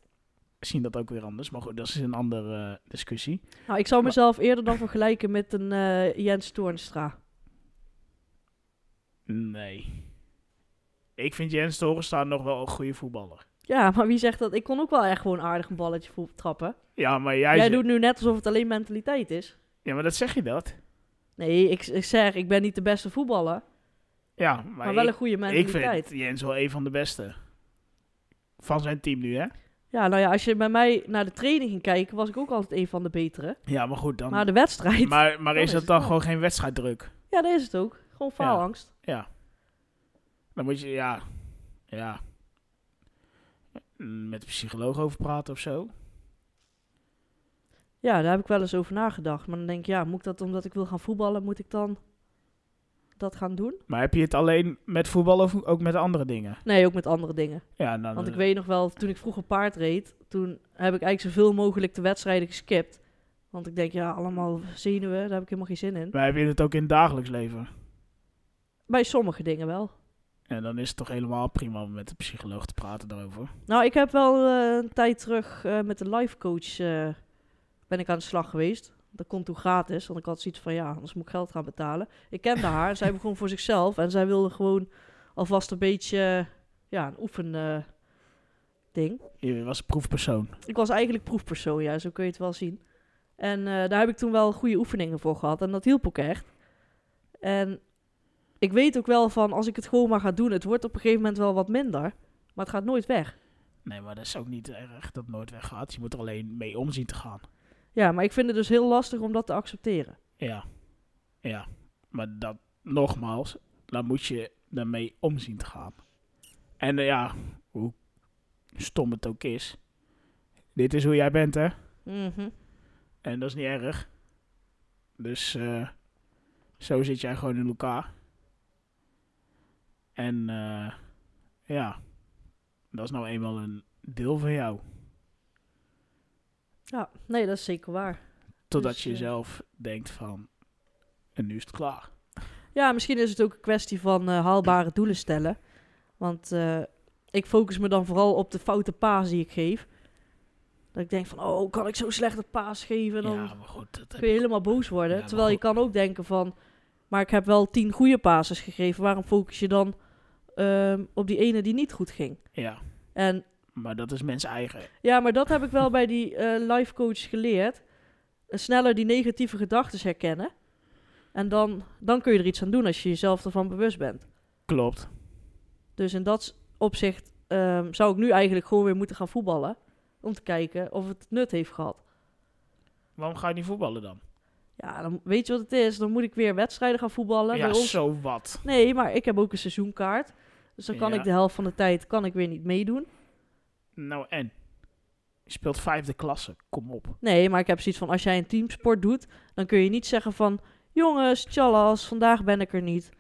zien dat ook weer anders. Maar goed, dat is een andere eh, discussie. Nou, ik zou Maar- mezelf eerder dan vergelijken met een eh, Jens Toornstra. Nee. Ik vind Jens Torenstaan nog wel een goede voetballer. Ja, maar wie zegt dat? Ik kon ook wel echt gewoon aardig een balletje voet trappen. Ja, maar jij... Jij doet nu net alsof het alleen mentaliteit is. Ja, maar dat zeg je dat. Nee, ik, ik zeg, ik ben niet de beste voetballer, Ja, maar, maar, wel ik, een goede ik mentaliteit. vind Jens wel een van de beste. Van zijn team nu, hè? Ja, nou ja, als je bij mij naar de training ging kijken, was ik ook altijd een van de betere. Ja, maar goed, dan... Maar de wedstrijd, maar maar dan is dat dan wel. gewoon geen wedstrijddruk? ja, dat is het ook. Gewoon faalangst. Ja. Dan moet je, ja... Ja... Met de psycholoog over praten of zo. Ja, daar heb ik wel eens over nagedacht. Maar dan denk ik, ja, moet ik dat omdat ik wil gaan voetballen, moet ik dan dat gaan doen? Maar heb je het alleen met voetbal of ook met andere dingen? Nee, ook met andere dingen. Ja, dan... Want ik weet nog wel, toen ik vroeger paard reed, toen heb ik eigenlijk zoveel mogelijk de wedstrijden geskipt. Want ik denk, ja, allemaal zenuwen, daar heb ik helemaal geen zin in. Maar heb je het ook in het dagelijks leven? Bij sommige dingen wel. En dan is het toch helemaal prima om met de psycholoog te praten daarover. Nou, ik heb wel eh, een tijd terug eh, met de life coach eh, ben ik aan de slag geweest. Dat kon toen gratis, want ik had zoiets van ja, anders moet ik geld gaan betalen. Ik kende haar, zij begon voor zichzelf en zij wilde gewoon alvast een beetje ja, een oefen ding. Je was een proefpersoon. Ik was eigenlijk proefpersoon, ja, zo kun je het wel zien. En daar heb ik toen wel goede oefeningen voor gehad en dat hielp ook echt. En ik weet ook wel van, als ik het gewoon maar ga doen, het wordt op een gegeven moment wel wat minder, maar het gaat nooit weg. Nee, maar dat is ook niet erg dat het nooit weggaat. Je moet er alleen mee om zien te gaan. Ja, maar ik vind het dus heel lastig om dat te accepteren. Ja. Ja. Maar dat, nogmaals, dan moet je daarmee om zien te gaan. En eh, ja, hoe stom het ook is. Dit is hoe jij bent, hè? Mhm. En dat is niet erg. Dus eh, zo zit jij gewoon in elkaar. En eh, ja, dat is nou eenmaal een deel van jou. Ja, nee, dat is zeker waar. Totdat Dus, je eh, zelf denkt van, en nu is het klaar. Ja, misschien is het ook een kwestie van eh, haalbare doelen stellen. Want ik focus me dan vooral op de foute paas die ik geef. Dat ik denk van, oh, kan ik zo slecht een paas geven? En dan ja, maar goed. Dat kun je helemaal boos worden. Ja, Terwijl je kan ook denken van, maar ik heb wel tien goede passes gegeven. Waarom focus je dan ehm, op die ene die niet goed ging? Ja, En maar dat is mensen eigen. ja, maar dat heb ik wel bij die eh life coach geleerd. Eh, Sneller die negatieve gedachten herkennen. En dan, dan kun je er iets aan doen als je jezelf ervan bewust bent. Klopt. Dus in dat opzicht ehm, zou ik nu eigenlijk gewoon weer moeten gaan voetballen. Om te kijken of het nut heeft gehad. Waarom ga je niet voetballen dan? Ja, dan weet je wat het is. Dan moet ik weer wedstrijden gaan voetballen. ja, Bij ons- zo wat. Nee, maar ik heb ook een seizoenkaart. Dus dan kan Ja. ik de helft van de tijd kan ik weer niet meedoen. Nou en? Je speelt vijfde klasse, kom op. Nee, maar ik heb zoiets van als jij een teamsport doet, dan kun je niet zeggen van jongens, tjallas, vandaag ben ik er niet.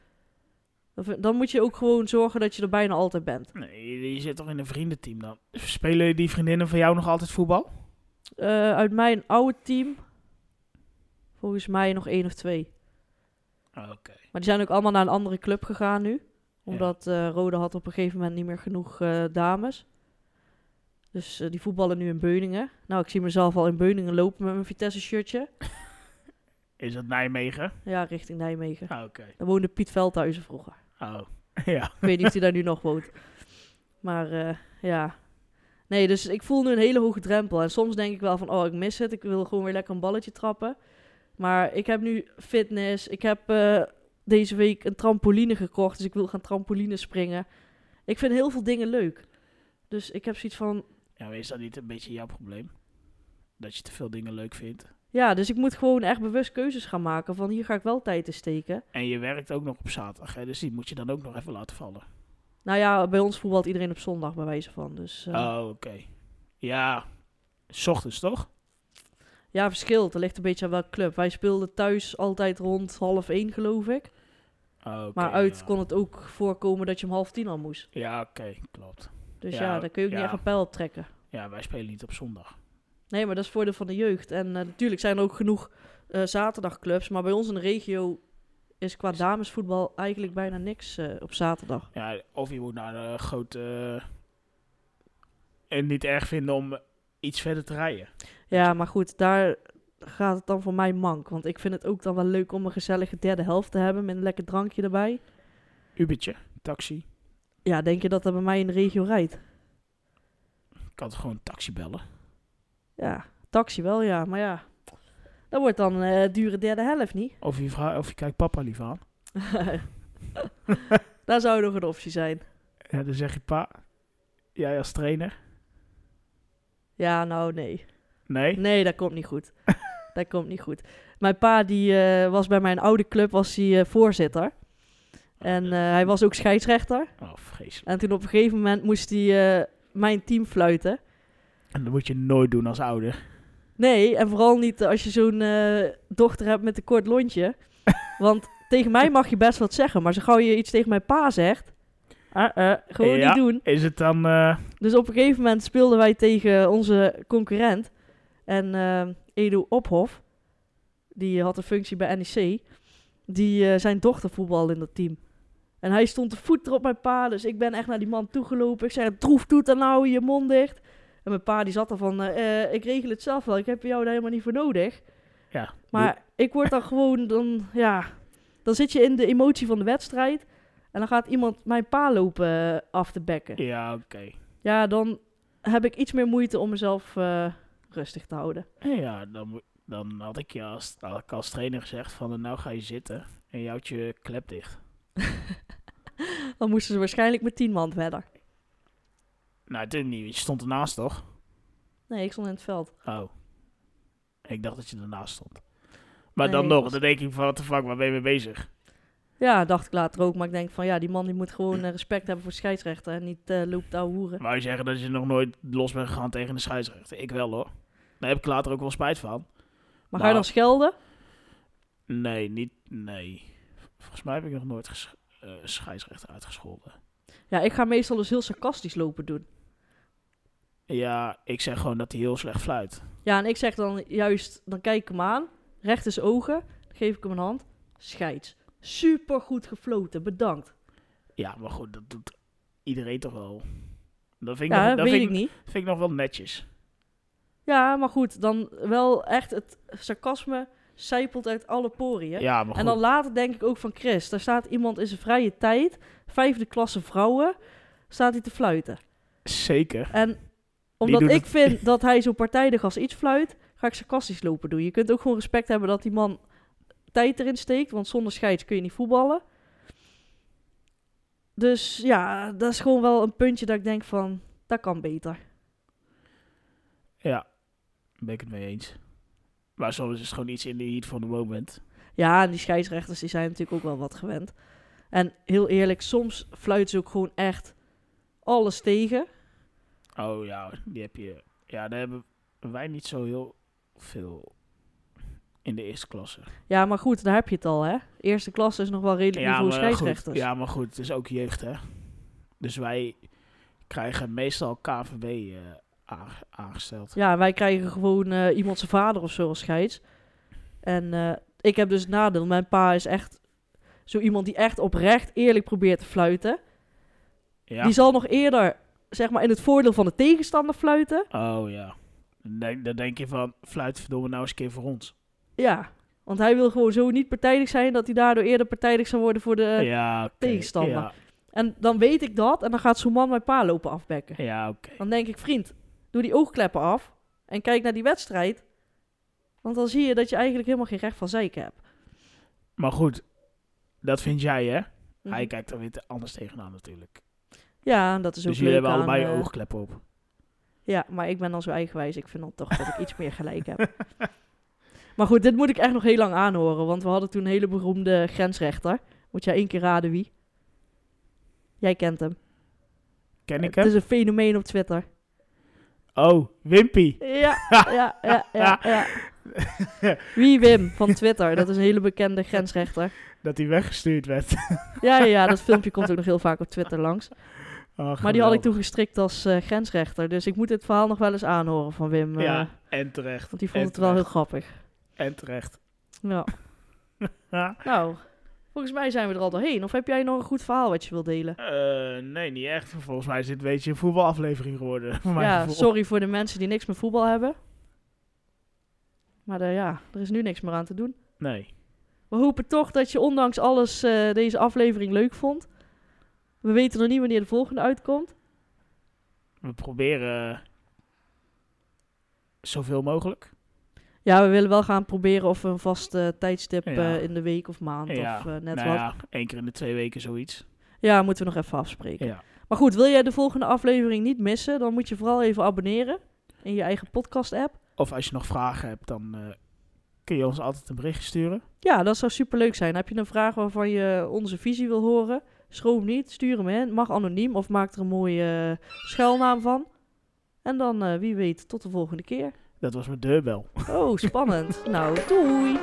Dan moet je ook gewoon zorgen dat je er bijna altijd bent. Nee, je- zit toch in een vriendenteam dan? Spelen die vriendinnen van jou nog altijd voetbal? Eh, uit mijn oude team, volgens mij nog één of twee. Oké. Maar die zijn ook allemaal naar een andere club gegaan nu. Omdat eh Rode had op een gegeven moment niet meer genoeg eh, dames. Dus eh, die voetballen nu in Beuningen. Nou, ik zie mezelf al in Beuningen lopen met mijn Vitesse-shirtje. [laughs] Is dat Nijmegen? Ja, richting Nijmegen. Ah, Oké. Daar woonde Piet Veldhuizen vroeger. Oh, [laughs] ja. Ik weet niet of hij daar nu nog woont. Maar ja. Nee, dus ik voel nu een hele hoge drempel. En soms denk ik wel van, oh, ik mis het. Ik wil gewoon weer lekker een balletje trappen. Maar ik heb nu fitness. Ik heb deze week een trampoline gekocht. Dus ik wil gaan trampoline springen. Ik vind heel veel dingen leuk. Dus ik heb zoiets van, Ja, is dat niet een beetje jouw probleem? Dat je te veel dingen leuk vindt. ja, dus ik moet gewoon echt bewust keuzes gaan maken. Van hier ga ik wel tijd in steken. En je werkt ook nog op zaterdag, hè? dus die moet je dan ook nog even laten vallen. Nou ja, bij ons voetbalt iedereen op zondag bij wijze van. Dus eh, Oh, oké. Ja, s ochtends toch? Ja, verschilt. Dat ligt een beetje aan welke club. Wij speelden thuis altijd rond half één, geloof ik. Oké, maar uit ja. kon het ook voorkomen dat je om half tien al moest. Ja, oké, klopt. Dus Ja, ja, daar kun je ook ja. niet echt een pijl op trekken. Ja, wij spelen niet op zondag. Nee, maar dat is voordeel van de jeugd. En eh, natuurlijk zijn er ook genoeg eh, zaterdagclubs. Maar bij ons in de regio is qua damesvoetbal eigenlijk bijna niks eh, op zaterdag. Ja, of je moet naar de grote... en niet erg vinden om iets verder te rijden. Ja, maar goed, daar gaat het dan voor mij mank. Want ik vind het ook dan wel leuk om een gezellige derde helft te hebben met een lekker drankje erbij. Ubertje, taxi. Ja, denk je dat dat bij mij in de regio rijdt? Ik kan toch gewoon taxi bellen? Ja, taxi wel, ja. Maar ja, dat wordt dan eh dure derde helft, niet? [laughs] Of je, vraagt, of je kijkt papa liever aan. [laughs] Daar zou nog een optie zijn. Ja, dan zeg je pa, jij als trainer? Ja, nou nee. Nee? Nee, dat komt niet goed. [laughs] dat komt niet goed. Mijn pa die eh, was bij mijn oude club was hij, eh, voorzitter. En eh, hij was ook scheidsrechter. Oh, vreselijk. En toen op een gegeven moment moest hij mijn team fluiten. En dat moet je nooit doen als ouder. Nee, en vooral niet als je zo'n dochter hebt met een kort lontje. [laughs] Want tegen mij mag je best wat zeggen. Maar zo gauw je iets tegen mijn pa zegt... eh, gewoon Ja. niet doen. Is het dan... Dus op een gegeven moment speelden wij tegen onze concurrent. En eh, Edo Ophof, die had een functie bij NEC. Die eh, zijn dochter voetbalde in dat team. En hij stond te voeten op mijn pa. Dus ik ben echt naar die man toegelopen. Ik zei, droef doet dan nou je mond dicht. En mijn pa die zat er van, eh, eh, ik regel het zelf wel. Ik heb jou daar helemaal niet voor nodig. ja, Maar ik word dan gewoon, dan, ja, dan zit je in de emotie van de wedstrijd. En dan gaat iemand mijn pa lopen af te bekken. Ja, oké. Ja, dan heb ik iets meer moeite om mezelf rustig te houden. Ja, dan, dan had ik je als, had ik als trainer gezegd van eh, nou ga je zitten en je houdt je klep dicht. [laughs] Dan moesten ze waarschijnlijk met tien man verder. Nou, het is niet. Je stond ernaast toch? Nee, ik stond in het veld. Oh. Ik dacht dat je ernaast stond. Maar Nee, dan nog, was- dan denk ik van wat de fuck, waar ben je mee bezig? Ja, dacht ik later ook. Maar ik denk van ja, die man die moet gewoon eh, respect hebben voor scheidsrechter. En niet eh loopt ouwe hoeren. Wou je zeggen dat je nog nooit los bent gegaan tegen de scheidsrechter? Ik wel hoor. Daar heb ik later ook wel spijt van. Maar ga je dan Nou. schelden? Nee, niet, nee. Volgens mij heb ik nog nooit ges- eh, scheidsrechter uitgescholden. Ja, ik ga meestal dus heel sarcastisch lopen doen. Ja, ik zeg gewoon dat hij heel slecht fluit. Ja, en ik zeg dan juist, dan kijk ik hem aan, recht zijn ogen, dan geef ik hem een hand, scheids. Super goed gefloten, bedankt. Ja, maar goed, dat doet iedereen toch wel. Dat vind ik, Ja, nog, dat vind ik ik, niet. vind ik nog wel netjes. Ja, maar goed, dan wel echt het sarcasme zijpelt uit alle poriën. Ja. En dan later denk ik ook van Chris, daar staat iemand in zijn vrije tijd, vijfde klasse vrouwen, staat hij te fluiten. Zeker. En omdat ik het- vind dat hij zo partijdig als iets fluit, ga ik sarcastisch lopen doen. Je kunt ook gewoon respect hebben dat die man tijd erin steekt, want zonder scheids kun je niet voetballen. Dus ja, dat is gewoon wel een puntje dat ik denk van, dat kan beter. Ja, ben ik het mee eens. Maar soms is het gewoon iets in de heat van de moment. Ja, en die scheidsrechters die zijn natuurlijk ook wel wat gewend. En heel eerlijk, soms fluiten ze ook gewoon echt alles tegen. Oh ja, die heb je. Ja, daar hebben wij niet zo heel veel in de eerste klasse. Ja, maar goed, daar heb je het al, hè. Eerste klasse is nog wel redelijk Ja maar, scheidsrechters. goed, ja, maar goed, het is ook jeugd, hè. Dus wij krijgen meestal KVB eh, aange- aangesteld. Ja, wij krijgen gewoon eh, iemand zijn vader of zo als scheids. En eh, ik heb dus het nadeel. Mijn pa is echt zo iemand die echt oprecht eerlijk probeert te fluiten. Ja. Die zal nog eerder, zeg maar, in het voordeel van de tegenstander fluiten. Oh ja. Dan denk, dan denk je van, fluit verdomme nou eens een keer voor ons. Ja, want hij wil gewoon zo niet partijdig zijn dat hij daardoor eerder partijdig zou worden voor de... ja, tegenstander. Ja, En dan weet ik dat en dan gaat zo'n man mijn pa lopen afbekken. ja oké. Dan denk ik, vriend, doe die oogkleppen af en kijk naar die wedstrijd. Want dan zie je dat je eigenlijk helemaal geen recht van zeiken hebt. Maar goed, dat vind jij, hè? Mhm. Hij kijkt er weer anders tegenaan natuurlijk. Ja, dat is ook Dus jullie hebben allebei aan, je eh, oogkleppen op. Ja, maar ik ben dan zo eigenwijs. Ik vind dan toch dat ik iets meer gelijk heb. [laughs] Maar goed, dit moet ik echt nog heel lang aanhoren. Want we hadden toen een hele beroemde grensrechter. Moet jij één keer raden wie? Jij kent hem. Ken ik Het is hem? een fenomeen op Twitter. Oh, Wimpy. Ja, ja, ja, ja, ja. [laughs] Wie Wim van Twitter? Dat is een hele bekende grensrechter. Dat hij weggestuurd werd. Ja, ja, dat filmpje komt ook nog heel vaak op Twitter langs. Oh, Maar die had ik toen gestrikt als eh, grensrechter. Dus ik moet dit verhaal nog wel eens aanhoren van Wim. eh, Ja, en terecht. Want die vond het wel heel grappig. En terecht. Ja. [laughs] Nou, volgens mij zijn we er al doorheen. Of heb jij nog een goed verhaal wat je wilt delen? Eh, nee, niet echt. Volgens mij is dit een beetje een voetbalaflevering geworden. [laughs] voor mijn Ja, gevoel. sorry voor de mensen die niks met voetbal hebben. Maar eh, ja, er is nu niks meer aan te doen. Nee. We hopen toch dat je ondanks alles eh, deze aflevering leuk vond. We weten nog niet wanneer de volgende uitkomt. We proberen zoveel mogelijk. Ja, we willen wel gaan proberen of we een vast eh, tijdstip Ja. eh, in de week of maand Ja, of eh, net nou wat. ja, één keer in de twee weken zoiets. Ja, moeten we nog even afspreken. Ja. Maar goed, wil jij de volgende aflevering niet missen, dan moet je vooral even abonneren in je eigen podcast-app. Of als je nog vragen hebt, dan kun je ons altijd een bericht sturen. Ja, dat zou superleuk zijn. Heb je een vraag waarvan je onze visie wil horen? Schroom niet, stuur hem in. Mag anoniem of maak er een mooie eh, schuilnaam van. En dan, wie weet, tot de volgende keer. Dat was mijn deurbel. Oh, spannend. nou, doei!